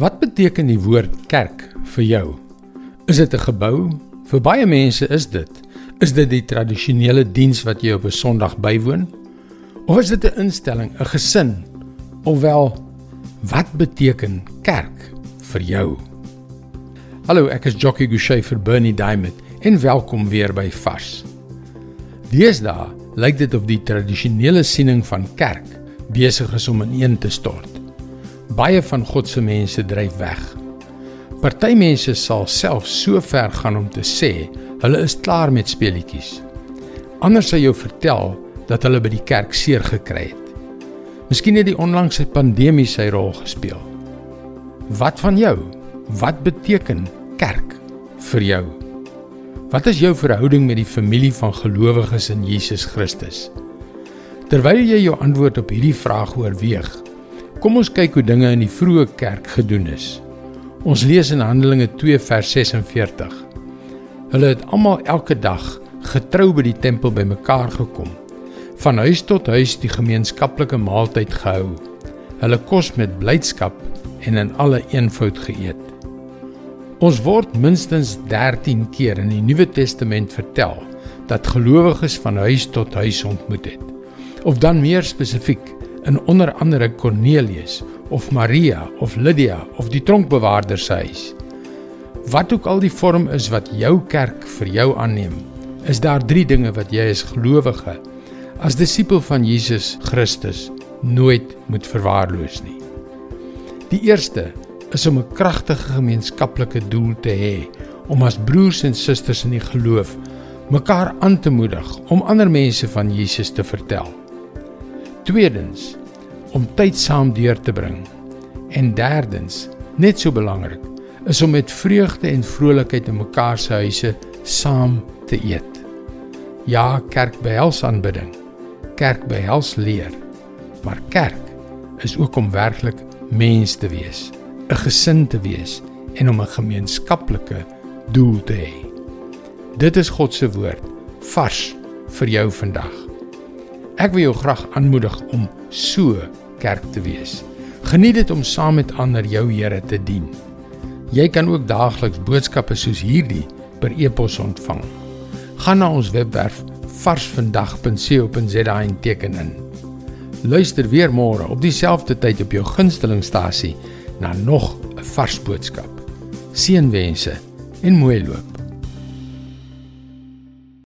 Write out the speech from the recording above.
Wat beteken die woord kerk vir jou? Is dit 'n gebou? Vir baie mense is dit. Is dit die tradisionele diens wat jy op 'n Sondag bywoon? Of is dit 'n instelling, 'n gesin? Ofwel, wat beteken kerk vir jou? Hallo, ek is Jockey Gouchee vir Bernie Diamond en welkom weer by Vars. Deesdae lyk dit of die tradisionele siening van kerk besig is om ineen te stort. Baie van God se mense dryf weg. Party mense sal self so ver gaan om te sê hulle is klaar met speletjies. Ander sal jou vertel dat hulle by die kerk seer gekry het. Miskien het die onlangse pandemie sy rol gespeel. Wat van jou? Wat beteken kerk vir jou? Wat is jou verhouding met die familie van gelowiges in Jesus Christus? Terwyl jy jou antwoord op hierdie vraag oorweeg, Kom ons kyk hoe dinge in die vroeë kerk gedoen is. Ons lees in Handelinge 2 vers 46. Hulle het almal elke dag getrou by die tempel bymekaar gekom. Van huis tot huis die gemeenskaplike maaltyd gehou. Hulle kos met blydskap en in alle eenvoud geëet. Ons word minstens 13 keer in die Nuwe Testament vertel dat gelowiges van huis tot huis ontmoet het. Of dan meer spesifiek in onder andere Cornelius of Maria of Lydia of die tronkbewaarder se huis. Wat ook al die vorm is wat jou kerk vir jou aanneem, is daar drie dinge wat jy as gelowige as disipel van Jesus Christus nooit moet verwaarloos nie. Die eerste is om 'n kragtige gemeenskaplike doel te hê om as broers en susters in die geloof mekaar aan te moedig om ander mense van Jesus te vertel. Tweedens, om tyd saam deur te bring. En derdens, net so belangrik, is om met vreugde en vrolikheid in mekaar se huise saam te eet. Ja, kerk behels aanbidding. Kerk behels leer. Maar kerk is ook om werklik mens te wees, 'n gesin te wees en om 'n gemeenskaplike doel te hê. Dit is God se woord vars vir jou vandag. Ek wil jou graag aanmoedig om so kerk te wees. Geniet dit om saam met ander jou Here te dien. Jy kan ook daagliks boodskappe soos hierdie per e-pos ontvang. Gaan na ons webwerf varsvandag.co.za en teken in. Luister weer môre op dieselfde tyd op jou gunstelingstasie na nog 'n vars boodskap. Seënwense en mooi loop.